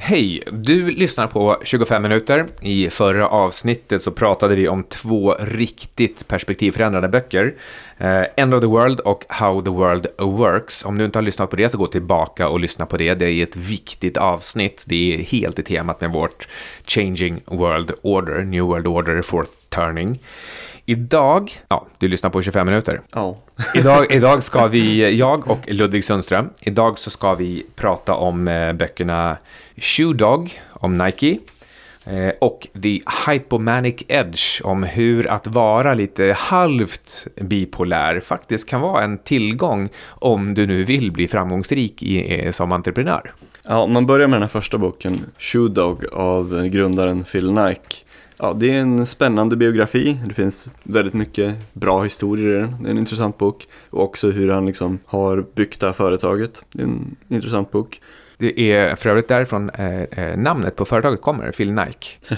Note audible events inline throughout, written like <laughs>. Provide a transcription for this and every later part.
Hej! Du lyssnar på 25 minuter. I förra avsnittet så pratade vi om två riktigt perspektivförändrande böcker. Eh, End of the World och How the World Works. Om du inte har lyssnat på det så gå tillbaka och lyssna på det. Det är ett viktigt avsnitt. Det är helt i temat med vårt Changing World Order, New World Order, Fourth Turning. Idag, ja, du lyssnar på 25 minuter. Ja. Idag, <laughs> idag ska vi, jag och Ludvig Sundström, idag så ska vi prata om eh, böckerna Shoe Dog om Nike eh, och The Hypomanic Edge om hur att vara lite halvt bipolär faktiskt kan vara en tillgång om du nu vill bli framgångsrik i, eh, som entreprenör. ja, om man börjar med den här första boken, Shoe Dog av grundaren Phil Nike. Ja, det är en spännande biografi. Det finns väldigt mycket bra historier i den. Det är en intressant bok. Och också hur han liksom har byggt det här företaget. Det är en intressant bok. Det är för övrigt därifrån eh, eh, namnet på företaget kommer, Phil Nike. <laughs>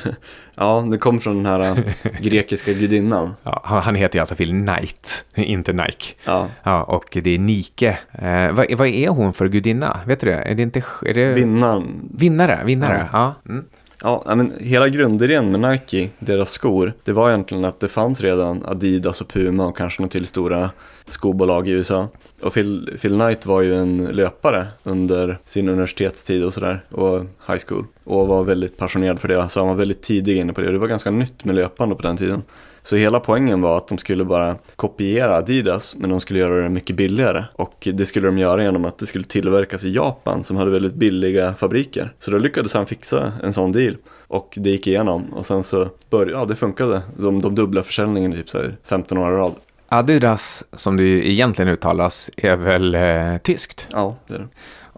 Ja, det kom från den här äh, grekiska gudinnan. <laughs> Ja, han heter ju alltså Phil Knight, <laughs> inte Nike. Ja, Ja, och det är Nike. Eh, vad, vad är hon för gudinna? Vet du det? Är det inte... Är det... vinnaren. Vinnare, vinnare. Ja. Mm. Ja, men hela grundidén med Nike, deras skor, det var egentligen att det fanns redan Adidas och Puma och kanske några till stora skobolag i USA. Och Phil, Phil Knight var ju en löpare under sin universitetstid och sådär, och high school. Och var väldigt passionerad för det, så han var väldigt tidig inne på det. Och det var ganska nytt med löpande på den tiden. Så hela poängen var att de skulle bara kopiera Adidas, men de skulle göra det mycket billigare. Och det skulle de göra genom att det skulle tillverkas i Japan, som hade väldigt billiga fabriker. Så då lyckades han fixa en sån deal. Och det gick igenom. Och sen så började, ja det funkade. De, de dubbla försäljningen i typ så här 15 år i rad. Adidas, som det ju egentligen uttalas, är väl eh, tyskt. Ja, det är det.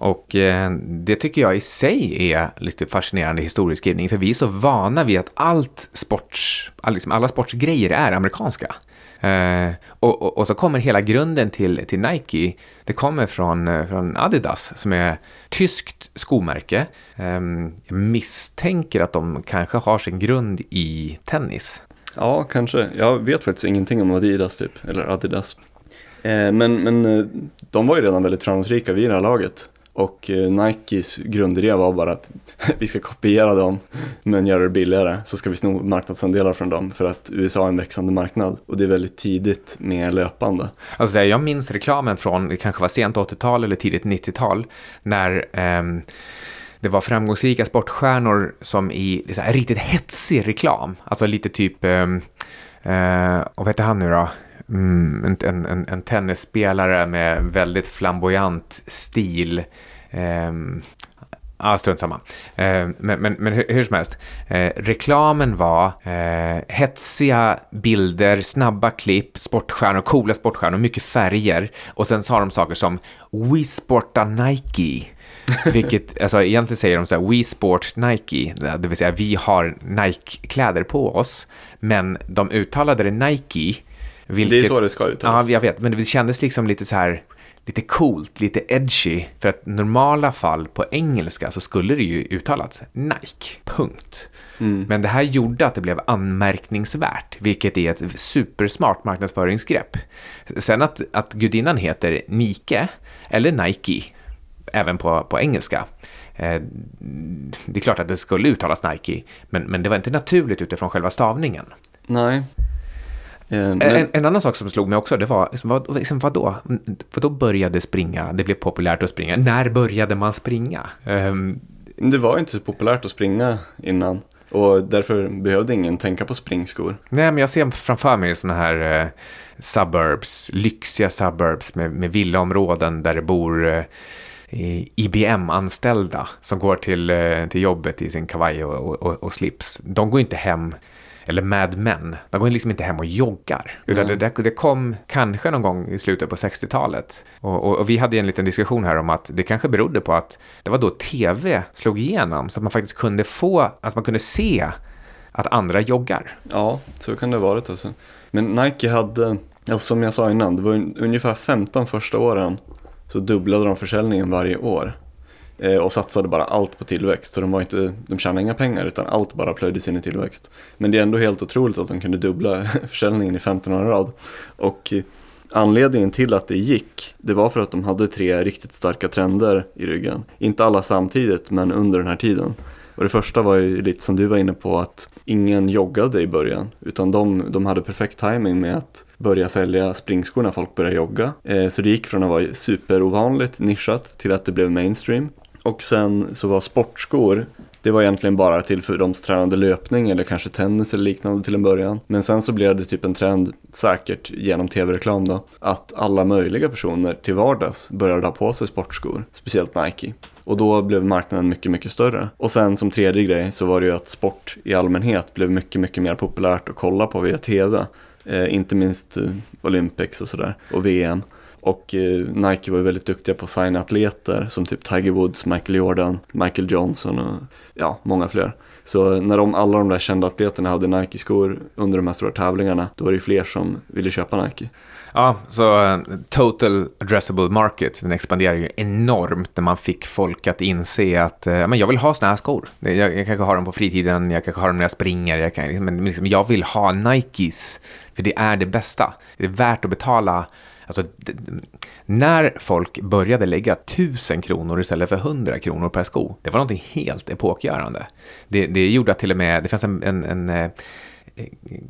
Och eh, det tycker jag i sig är lite fascinerande historieskrivning, för vi är så vana vid att allt sports, liksom alla sportsgrejer är amerikanska. Eh, och, och, och så kommer hela grunden till, till Nike, det kommer från, eh, från Adidas som är tyskt skomärke. Ehm, jag misstänker att de kanske har sin grund i tennis. Ja, kanske. Jag vet faktiskt ingenting om Adidas typ, eller Adidas. Men, men de var ju redan väldigt framgångsrika vid det här laget. Och eh, Nikes grundidé var bara att <laughs> vi ska kopiera dem men göra det billigare. Så ska vi sno marknadsandelar från dem för att USA är en växande marknad. Och det är väldigt tidigt med löpande. Alltså jag minns reklamen från, det kanske var sent 80-tal eller tidigt 90-tal, när ehm, det var framgångsrika sportstjärnor som i så här, riktigt hetsig reklam, alltså lite typ, ehm, eh, och vad heter han nu då? Mm, en, en, en, en tennisspelare med väldigt flamboyant stil. Ehm, Ja, strunt samma. Eh, men, men, men hur, hur som helst. Eh, reklamen var eh, hetsiga bilder, snabba klipp, sportstjärnor, coola sportstjärnor, mycket färger. Och sen sa de saker som We sporta Nike. <laughs> Vilket, alltså egentligen säger de så här, We sport Nike. Det vill säga, vi har Nike-kläder på oss. Men de uttalade det Nike. Vilket, Det är så det ska Ja, uttalas. jag vet, men det kändes liksom lite så här, lite coolt, lite edgy. För att normala fall på engelska så skulle det ju uttalats Nike, punkt. Mm. Men det här gjorde att det blev anmärkningsvärt, vilket är ett supersmart marknadsföringsgrepp. Sen att, att gudinnan heter Nike, eller Nike, även på, på engelska. Eh, det är klart att det skulle uttalas Nike, men, men det var inte naturligt utifrån själva stavningen. Nej. Eh, En, en annan sak som slog mig också, det var, liksom, vad, liksom, vadå? Vadå började springa? Det blev populärt att springa. När började man springa? Ehm, det var inte så populärt att springa innan. Och därför behövde ingen tänka på springskor. nej, men jag ser framför mig såna här eh, suburbs, lyxiga suburbs med, med villaområden där det bor eh, IBM-anställda som går till, eh, till jobbet i sin kavaj och, och, och slips. De går inte hem, eller Mad Men, de går liksom inte hem och joggar. Utan det, det, det kom kanske någon gång i slutet på 60-talet. Och, och, och vi hade en liten diskussion här om att det kanske berodde på att det var då tv slog igenom så att man faktiskt kunde få, alltså man kunde se att andra joggar. Ja, så kan det ha varit alltså. Men Nike hade, alltså som jag sa innan, det var un- ungefär 15 första åren så dubblade de försäljningen varje år. Eh, och satsade bara allt på tillväxt. Så de, var inte, de tjänade inga pengar utan allt bara plöjdes in i tillväxt. Men det är ändå helt otroligt att de kunde dubbla <laughs> försäljningen i 15 år i rad. Och eh, Anledningen till att det gick, det var för att de hade tre riktigt starka trender i ryggen. Inte alla samtidigt, men under den här tiden. Och det första var ju lite som du var inne på att ingen joggade i början. Utan de, de hade perfekt timing med att börja sälja springskor när folk började jogga. Eh, så det gick från att vara superovanligt nischat till att det blev mainstream. Och sen så var sportskor det var egentligen bara till för de som tränade löpning eller kanske tennis eller liknande till en början. Men sen så blev det typ en trend, säkert genom tv-reklam då, att alla möjliga personer till vardags började ha på sig sportskor, speciellt Nike. Och då blev marknaden mycket, mycket större. Och sen som tredje grej så var det ju att sport i allmänhet blev mycket, mycket mer populärt att kolla på via tv. Eh, inte minst eh, Olympics och sådär, och VM. Och eh, Nike var ju väldigt duktiga på att signa atleter som typ Tiger Woods, Michael Jordan, Michael Johnson och ja, många fler. Så när de, alla de där kända atleterna hade Nike-skor under de här stora tävlingarna, då var det ju fler som ville köpa Nike. Ja, så uh, total addressable market, den expanderar ju enormt när man fick folk att inse att uh, men jag vill ha såna här skor. Jag, jag kanske har dem på fritiden, jag kanske har dem när jag springer, jag kan, liksom, men liksom, jag vill ha Nikes, för det är det bästa. Det är värt att betala Alltså, när folk började lägga 1000 kronor istället för 100 kronor per sko, det var någonting helt epokgörande. Det, det gjorde att till och med, det fanns en, en, en eh,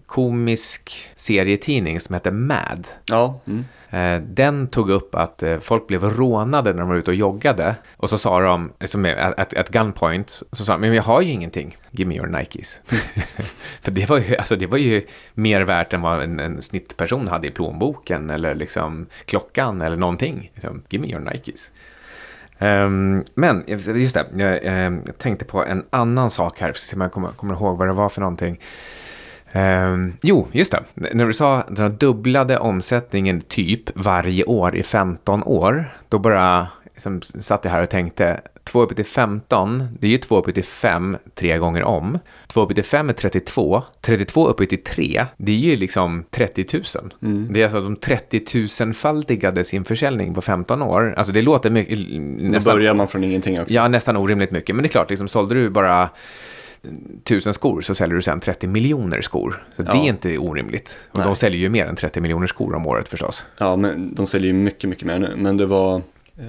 komisk serietidning som hette Mad. Ja. Mm. Eh, den tog upp att eh, folk blev rånade när de var ute och joggade. Och så sa de, liksom at, gunpoint, så sa de, men jag har ju ingenting, give me your Nikes. <laughs> För det var, ju, alltså det var ju mer värt än vad en, en snittperson hade i plånboken eller liksom klockan eller någonting. Liksom, give me your Nikes. Um, men just det, jag, jag, tänkte på en annan sak här, så jag kommer, kommer ihåg vad det var för någonting. Um, jo, just det. När du sa att den dubblade omsättningen typ varje år i 15 år, då bara liksom, satt jag här och tänkte 2 upp till 15, det är ju 2 upp till 5 tre gånger om. 2 upp till 5 är 32, 32 upp till 3, det är ju liksom 30 000. Mm. Det är alltså de 30 000-faldigade sin försäljning på 15 år. Alltså det låter mycket... Nästan, då börjar man från ingenting också. Ja, nästan orimligt mycket. Men det är klart, liksom, sålde du bara tusen skor så säljer du sen 30 miljoner skor. Så ja. det är inte orimligt. Och Nej. de säljer ju mer än 30 miljoner skor om året förstås. Ja, men de säljer ju mycket, mycket mer nu. Men det var eh,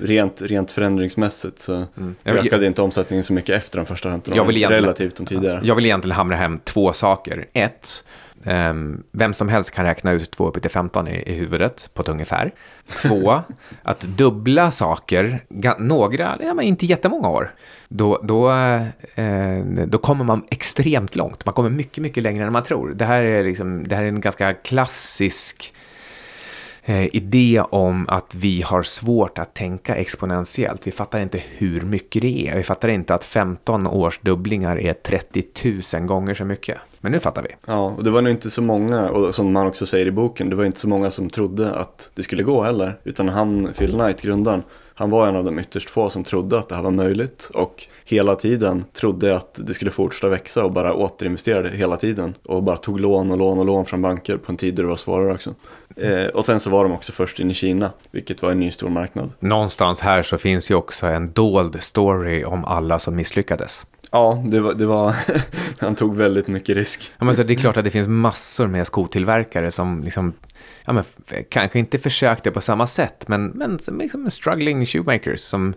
rent, rent förändringsmässigt så mm. ökade inte omsättningen så mycket efter de första 15 åren. Relativt de tidigare. Jag vill egentligen hamra hem två saker. Ett, vem som helst kan räkna ut 2 upp till 15 i, i huvudet på ett ungefär. Två, <laughs> att dubbla saker, några, ja, men inte jättemånga år, då, då, eh, då kommer man extremt långt. Man kommer mycket, mycket längre än man tror. Det här är, liksom, det här är en ganska klassisk Eh, idé om att vi har svårt att tänka exponentiellt. Vi fattar inte hur mycket det är. Vi fattar inte att 15 års dubblingar är 30 000 gånger så mycket. Men nu fattar vi. Ja, och det var nog inte så många, och som man också säger i boken, det var inte så många som trodde att det skulle gå heller. Utan han, Phil Knight, grundaren, han var en av de ytterst få som trodde att det här var möjligt och hela tiden trodde att det skulle fortsätta växa och bara återinvesterade hela tiden och bara tog lån och lån och lån från banker på en tid då det var svårare också. Eh, och sen så var de också först in i Kina, vilket var en ny stor marknad. Någonstans här så finns ju också en dold story om alla som misslyckades. Ja, det var, det var <laughs> han tog väldigt mycket risk. Ja, men så det är klart att det finns massor med skotillverkare som liksom, ja, men, kanske inte försökte på samma sätt, men, men liksom struggling shoemakers som,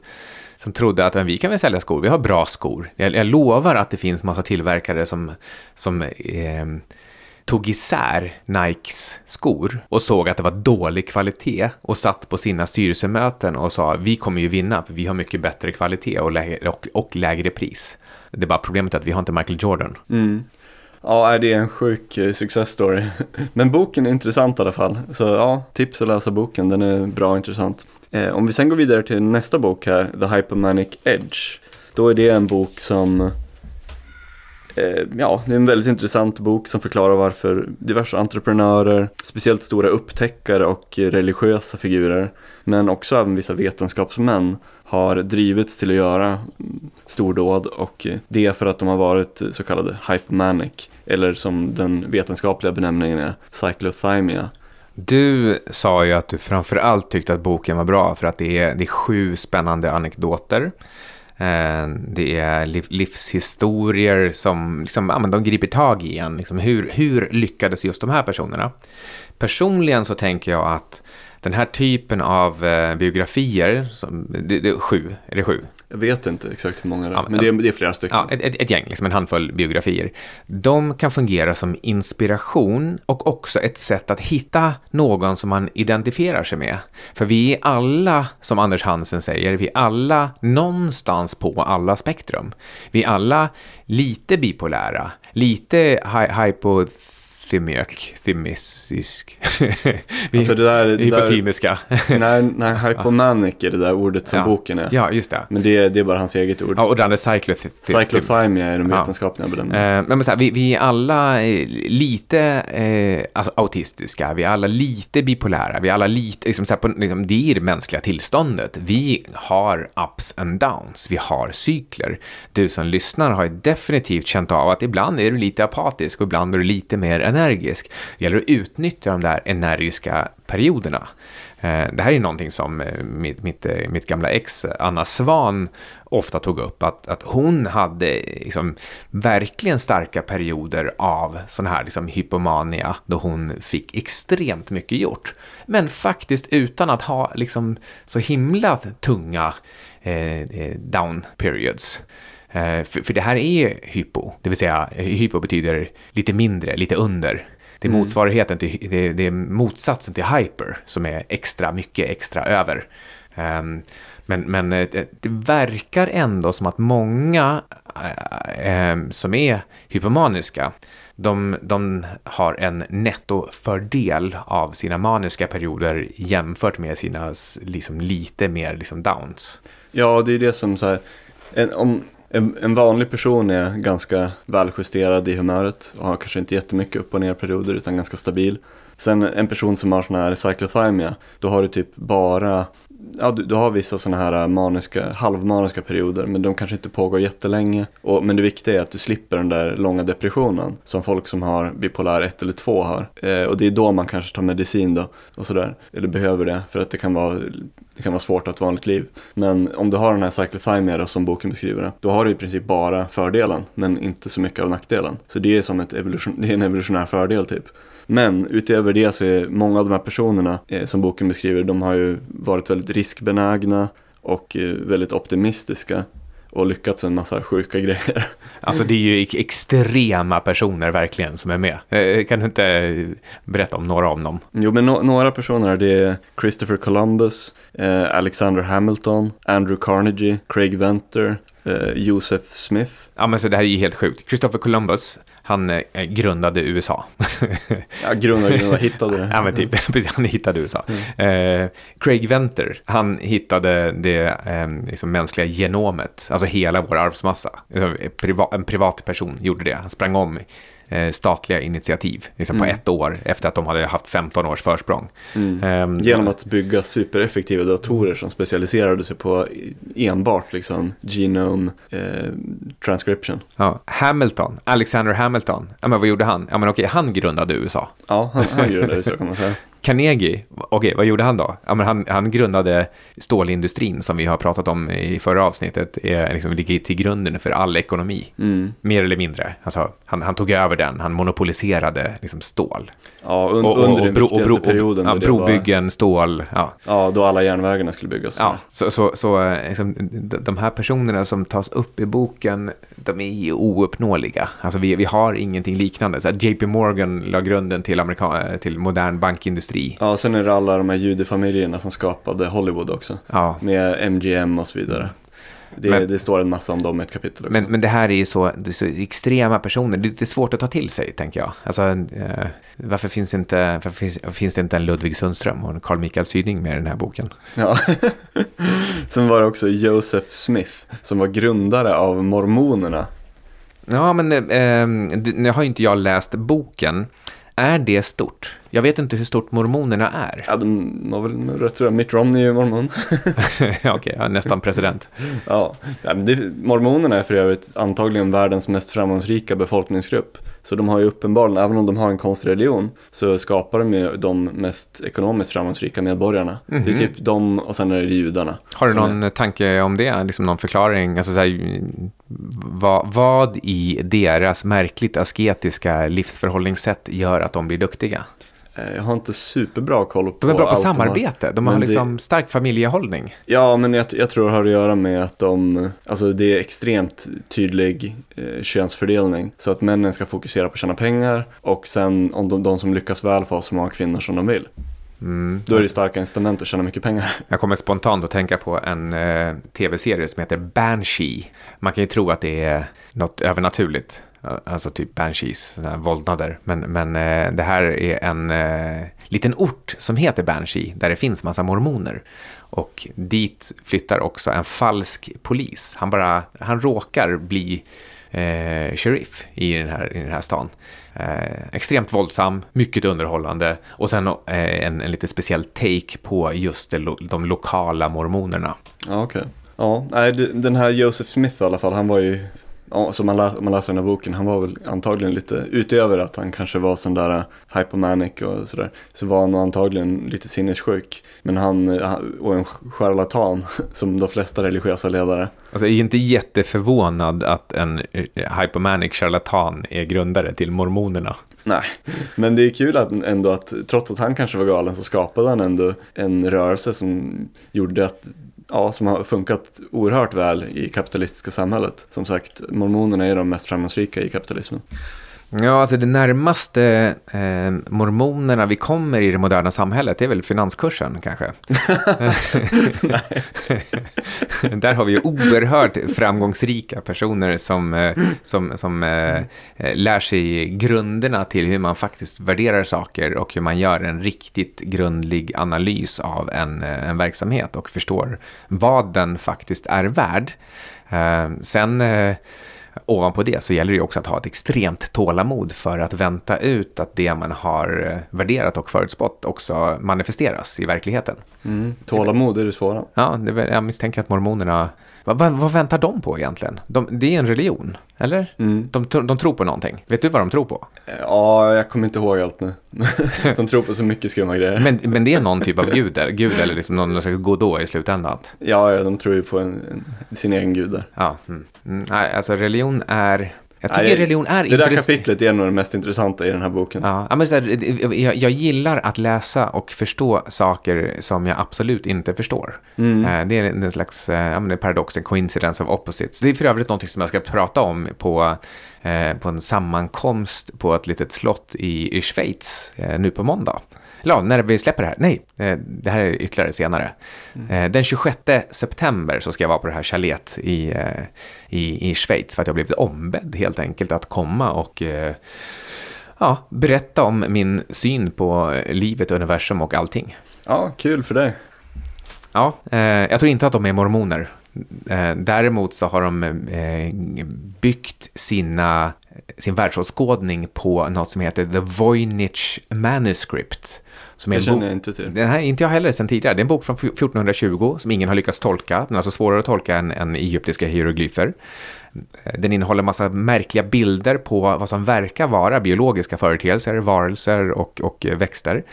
som trodde att vi kan väl sälja skor, vi har bra skor. Jag, jag lovar att det finns massa tillverkare som, som eh, tog isär Nikes skor och såg att det var dålig kvalitet och satt på sina styrelsemöten och sa vi kommer ju vinna för vi har mycket bättre kvalitet och lägre, och, och lägre pris. Det är bara problemet att vi har inte Michael Jordan. Mm. Ja, det är en sjuk eh, success story. <laughs> Men boken är intressant i alla fall. Så ja, tips att läsa boken, den är bra och intressant. Eh, om vi sen går vidare till nästa bok här, The Hypermanic Edge. Då är det en bok som eh, Ja, det är en väldigt intressant bok som förklarar varför diverse entreprenörer, speciellt stora upptäckare och religiösa figurer, men också även vissa vetenskapsmän har drivits till att göra stordåd och det är för att de har varit så kallade hypomanic eller som den vetenskapliga benämningen är cyclothymia. Du sa ju att du framförallt tyckte att boken var bra för att det är, det är sju spännande anekdoter. Eh, det är livshistorier som liksom, ja, men de griper tag i en. Liksom, hur, hur lyckades just de här personerna? Personligen så tänker jag att den här typen av eh, biografier, som, det, det sju, är det sju? Jag vet inte exakt hur många det är, Ja, men det är, det är flera stycken. Ja, ett, ett, ett gäng, liksom en handfull biografier. De kan fungera som inspiration och också ett sätt att hitta någon som man identifierar sig med. För vi är alla, som Anders Hansen säger, vi är alla någonstans på alla spektrum. Vi är alla lite bipolära, lite hy- hypothymiak, thymisisk, <laughs> Alltså det där, det där hypotymiska. <laughs> när, när hypomanic är det där ordet som Ja. boken är. ja, just det. Men det, är- det är bara hans eget ord. Ja, och det andra är cycloth- Cyclothymia är de Ja. vetenskapliga bedömningarna. Eh, men så här, vi, vi är alla eh, lite eh, alltså, autistiska, vi är alla lite bipolära, vi är alla lite, liksom, så här, på, liksom, det är det mänskliga tillståndet. Vi har ups and downs, vi har cykler. Du som lyssnar har ju definitivt känt av att ibland är du lite apatisk och ibland är du lite mer energisk. Det gäller att utnyttja de där energiska perioderna. Eh, det här är någonting som eh, mitt, mitt, eh, mitt gamla ex Anna Svan ofta tog upp, att, att hon hade liksom verkligen starka perioder av sån här liksom hypomania då hon fick extremt mycket gjort. Men faktiskt utan att ha liksom så himla tunga eh, down periods. Eh, för, för det här är ju hypo, det vill säga hypo betyder lite mindre, lite under. Det är motsvarigheten till, det, det är motsatsen till hyper som är extra mycket extra över. Ehm, men, men eh, det det verkar ändå som att många eh, ehm, som är hypomaniska, de, de har en nettofördel av sina maniska perioder jämfört med sina liksom, lite mer liksom, downs. Ja, det är det som så här, en, om en, en vanlig person är ganska väljusterad i humöret och har kanske inte jättemycket upp och ner perioder utan ganska stabil. Sen en person som har sån här cyclothymia, då har du typ bara, ja du, du har vissa sådana här äh, maniska, halvmaniska perioder men de kanske inte pågår jättelänge. Och, men det viktiga är att du slipper den där långa depressionen som folk som har bipolär 1 eller 2 har. Eh, och det är då man kanske tar medicin då och sådär. Eller behöver det för att det kan vara det kan vara svårt att ha ett vanligt liv. Men om du har den här cyclothymia då, som boken beskriver det, då har du i princip bara fördelen, men inte så mycket av nackdelen. Så det är som ett evolution, det är en evolutionär fördel typ. Men utöver det så är många av de här personerna eh, som boken beskriver, de har ju varit väldigt riskbenägna och eh, väldigt optimistiska och lyckats med en massa sjuka <laughs> grejer. Alltså det är ju ex- extrema personer verkligen som är med. Eh, Kan du inte berätta om några av dem? Jo, men no- några personer det är Christopher Columbus, eh, Alexander Hamilton, Andrew Carnegie, Craig Venter, eh, Joseph Smith. Ja, men så det här är ju helt sjukt. Christopher Columbus, han eh, grundade USA. <laughs> Ja, grunda, grunda, <laughs> hittade det. ja, men typ, <laughs> precis, han hittade USA. Eh, Craig Venter, han hittade det eh, liksom mänskliga genomet, alltså hela vår arvsmassa. En priva- en privatperson gjorde det. Han sprang om eh, statliga initiativ liksom på Mm. ett år efter att de hade haft 15 års försprång. Mm. Ehm, Genom att bygga supereffektiva datorer som specialiserade sig på enbart liksom genome eh, transcription. Ja, Hamilton, Alexander Hamilton, ja men vad gjorde han? Ja men okej, han grundade USA. Ja, han, han det så kan man säga. <laughs> Carnegie, okej, vad gjorde han då? Ja, han, han grundade stålindustrin som vi har pratat om i förra avsnittet, är, liksom, ligger till grunden för all ekonomi. Mm. Mer eller mindre. Alltså, han, han tog över den, han monopoliserade liksom, stål. Ja, un, Och, och, under den och, bro, och, viktigaste bro, och, perioden. ja, det var, brobyggen, stål, ja. ja, då alla järnvägarna skulle byggas. Ja, så, så, så eh, liksom, de här personerna som tas upp i boken, de är ju ouppnåeliga. Alltså vi, vi har ingenting liknande. Så JP Morgan la grunden till, amerika- till modern bankindustri. Ja, sen är det alla de här judefamiljerna som skapade Hollywood också. Ja, Med MGM och så vidare. Det, Men- det står en massa om dem i ett kapitel också. men, men det här är ju så, det är så extrema personer. Det är svårt att ta till sig, tänker jag. Alltså, eh, varför, finns inte, varför finns, finns det inte en Ludvig Sundström och en Carl Michael Syding med i den här boken? Ja. <laughs> Sen var det också Joseph Smith som var grundare av mormonerna. Ja, men eh, det- nu har ju inte jag läst boken. Är det stort? Jag vet inte hur stort mormonerna är. Ja, de var väl rätt tror jag. Mitt Romney är mormon. <laughs> Okej, ja, nästan president. ja. det, mormonerna är för övrigt antagligen världens mest framgångsrika befolkningsgrupp. Så de har ju uppenbarligen, även om de har en konstig religion, så skapar de ju de mest ekonomiskt framgångsrika medborgarna. Det är Mhm. typ de och sen är det judarna. Har du någon tanke om det? Liksom någon förklaring? Alltså så här, vad, vad i deras märkligt asketiska livsförhållningssätt gör att de blir duktiga? Eh, Jag har inte superbra koll på De är bra på allt de har. samarbete. De har Men det- liksom stark familjehållning. Ja, men jag, jag tror det har att göra med att de, alltså det är extremt tydlig eh, könsfördelning. Så att männen ska fokusera på att tjäna pengar och sen om de, de som lyckas väl får ha så många kvinnor som de vill. Mm. Då är det starka incitament att tjäna mycket pengar. <laughs> Jag kommer spontant att tänka på en eh, tv-serie som heter Banshee. Man kan ju tro att det är något övernaturligt. Alltså typ Banshees, våldnader. Men, men eh, det här är en eh, liten ort som heter Banshee, där det finns massa mormoner. Och dit flyttar också en falsk polis. Han, bara, han råkar bli eh, sheriff i den här, i den här stan. Eh, extremt våldsam, mycket underhållande och sen eh, en, en lite speciell take på just de, lo, de lokala mormonerna. Ja, okej. Ja, den här Joseph Smith i alla fall, han var ju, ja, som man, lä- om man läser den här boken, han var väl antagligen lite, utöver att han kanske var sån där uh, hypomanic och sådär, så var han nog antagligen lite sinnessjuk. Men han, han- och en charlatan, <laughs> som de flesta religiösa ledare. Alltså jag är inte jätteförvånad att en eh, hypomanic charlatan är grundare till mormonerna. Nej, men det är kul att ändå att trots att han kanske var galen så skapade han ändå en rörelse som gjorde att Ja, som har funkat oerhört väl i kapitalistiska samhället. Som sagt, mormonerna är de mest framgångsrika i kapitalismen. Ja, alltså det närmaste eh, mormonerna vi kommer i det moderna samhället det är väl finanskursen kanske. <laughs> Där har vi ju oerhört framgångsrika personer som, eh, som, som eh, eh, lär sig grunderna till hur man faktiskt värderar saker och hur man gör en riktigt grundlig analys av en, eh, en verksamhet och förstår vad den faktiskt är värd. Eh, sen ovanpå det så gäller det också att ha ett extremt tålamod för att vänta ut att det man har eh, värderat och förutspått också manifesteras i verkligheten. Mm. Tålamod är det svåra. Ja, det, jag misstänker att mormonerna... Vad, vad, vad väntar de på egentligen? De, det är en religion, eller? Mm. De, de tror på någonting. Vet du vad de tror på? Ja, jag kommer inte ihåg allt nu. <laughs> De tror på så mycket skumma grejer. Men, men det är någon typ av gud, eller, gud, eller liksom någon slags godå i slutändan. Ja, ja, de tror ju på en, en, sin egen gud där. Ja, mm. Mm, alltså religion är... Jag tycker Nej, religion är Det där intressant. kapitlet är nog det mest intressanta i den här boken. Ja, men så här, jag, jag gillar att läsa och förstå saker som jag absolut inte förstår. Mm. Eh, Det är en slags eh, ja, men det är paradox, en coincidence of opposites. Det är för övrigt något som jag ska prata om på, eh, på en sammankomst på ett litet slott i, i Schweiz eh, nu på måndag. Ja, när vi släpper det här. Nej, eh, det här är ytterligare senare. Eh, Den 26 september så ska jag vara på det här chalet i, eh, i, i Schweiz för att jag blivit ombedd helt enkelt att komma och ja, berätta om min syn på livet, universum och allting. Ja, kul för dig. Ja, jag tror inte att de är mormoner. Eh, däremot så har de eh, byggt sina, sin världsåskådning på något som heter The Voynich Manuscript. Som är Det känner jag inte till. den här är inte jag heller sedan tidigare. Det är en bok från 1420 som ingen har lyckats tolka. Den är alltså svårare att tolka än, än egyptiska hieroglyfer. Den innehåller massa märkliga bilder på vad som verkar vara biologiska företeelser, varelser och, och växter.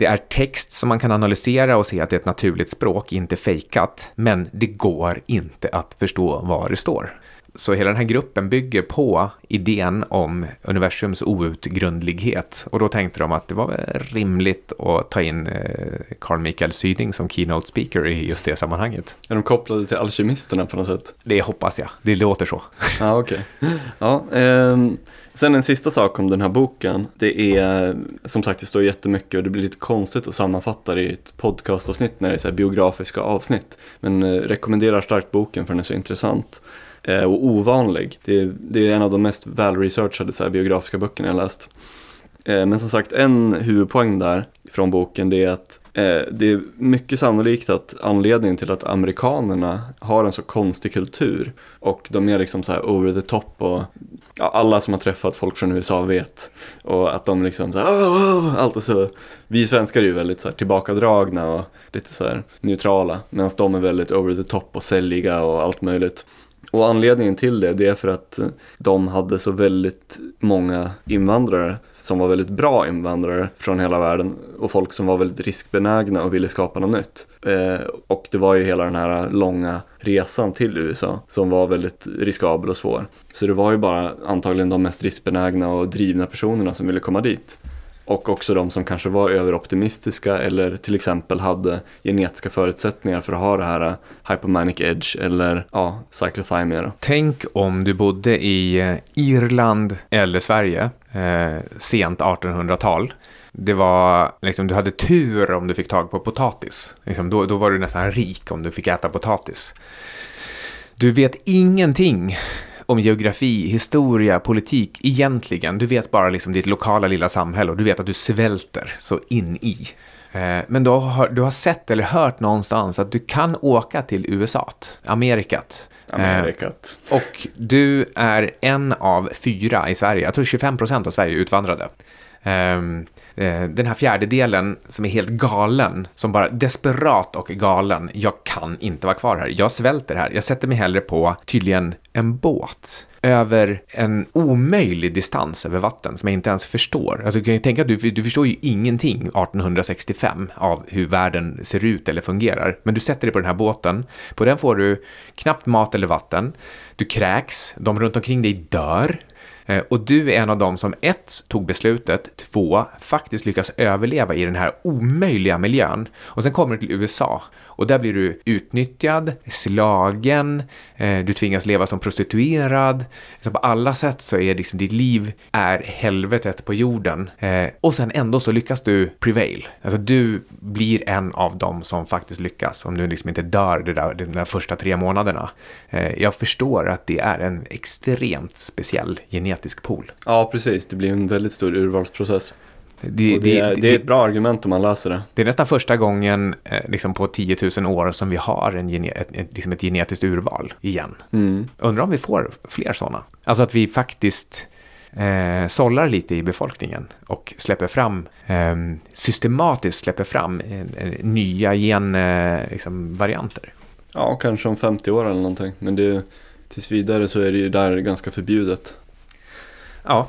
Det är text som man kan analysera och se att det är ett naturligt språk, inte fejkat. Men det går inte att förstå vad det står. Så hela den här gruppen bygger på idén om universums outgrundlighet. Och då tänkte de att det var rimligt att ta in eh, Carl Michael Syding som keynote speaker i just det sammanhanget. Är de kopplade till alkemisterna på något sätt? Det hoppas jag. Det låter så. Ja, okej. Ja, ehm, sen en sista sak om den här boken. Det är, som sagt, det står jättemycket och det blir lite konstigt att sammanfatta det i ett podcastavsnitt när det är så här biografiska avsnitt. Men eh, rekommenderar starkt boken för den är så intressant. Eh, och ovanlig. Det är, det är en av de mest välresearchade så här, biografiska böckerna jag läst. Eh, men som sagt, en huvudpoäng där från boken det är att Eh, det är mycket sannolikt att anledningen till att amerikanerna har en så konstig kultur och de är liksom så här over the top och ja, alla som har träffat folk från USA vet och att de liksom så här, allt är så vi svenskar är ju väldigt så här tillbakadragna och lite så här neutrala medan de är väldigt over the top och säljiga och allt möjligt. Och anledningen till det, det är för att eh, de hade så väldigt många invandrare som var väldigt bra invandrare från hela världen och folk som var väldigt riskbenägna och ville skapa något nytt. Eh, och det var ju hela den här långa resan till USA som var väldigt riskabel och svår. Så det var ju bara antagligen de mest riskbenägna och drivna personerna som ville komma dit. Och också de som kanske var överoptimistiska eller till exempel hade genetiska förutsättningar för att ha det här eh, hypomanic edge eller ja, cyclothymia då. Tänk om du bodde i eh, Irland eller Sverige, eh, sent 1800-tal. Det var, liksom, du hade tur om du fick tag på potatis. Liksom, då, då var du nästan rik om du fick äta potatis. Du vet ingenting om geografi, historia, politik egentligen. Du vet bara liksom ditt lokala lilla samhälle och du vet att du svälter så in i. Eh, men du har, du har sett eller hört någonstans att du kan åka till USA, Amerikat. Amerikat. Eh, och du är en av fyra i Sverige. Jag tror 25 procent av Sverige är utvandrade. Um, Eh, den här fjärdedelen som är helt galen, som bara desperat och galen. Jag kan inte vara kvar här. Jag svälter här. Jag sätter mig hellre på tydligen en båt över en omöjlig distans över vatten som jag inte ens förstår. Alltså, kan ju tänka att du, du förstår ju ingenting 1865 av hur världen ser ut eller fungerar. Men du sätter dig på den här båten. På den får du knappt mat eller vatten. Du kräks. De runt omkring dig dör. Eh, och du är en av dem som ett, tog beslutet, två, faktiskt lyckas överleva i den här omöjliga miljön. Och sen kommer du till USA och där blir du utnyttjad, slagen, eh, du tvingas leva som prostituerad. Så på alla sätt så är liksom ditt liv är helvetet på jorden. Eh, och sen ändå så lyckas du prevail. Alltså du blir en av dem som faktiskt lyckas om du liksom inte dör det där, de där första tre månaderna. Jag förstår att det är en extremt speciell genetisk pool. Ja, precis. Det blir en väldigt stor urvalsprocess. Det, det, är, det, är, ett bra argument om man läser det. Det är nästan första gången eh, liksom på 10 000 år som vi har en, ett, ett, liksom ett genetiskt urval igen. Mm. Undrar om vi får fler sådana. Alltså att vi faktiskt eh, sållar lite i befolkningen och släpper fram, eh, systematiskt släpper fram eh, nya genvarianter. Liksom, ja, kanske om 50 år eller någonting. Men det, tills vidare så är det ju där ganska förbjudet. Ja,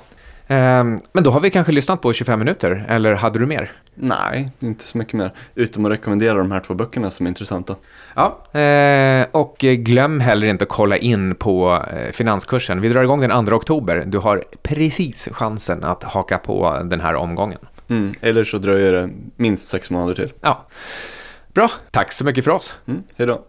Ehm, men då har vi kanske lyssnat på 25 minuter, eller hade du mer? Nej, inte så mycket mer. Utom att rekommendera de här två böckerna som är intressanta. Ja, eh, och glöm heller inte att kolla in på eh, finanskursen. Vi drar igång den 2 oktober. Du har precis chansen att haka på den här omgången. Mm, eller så dröjer det minst sex månader till. Ja. Bra, tack så mycket för oss. Mm, hej då.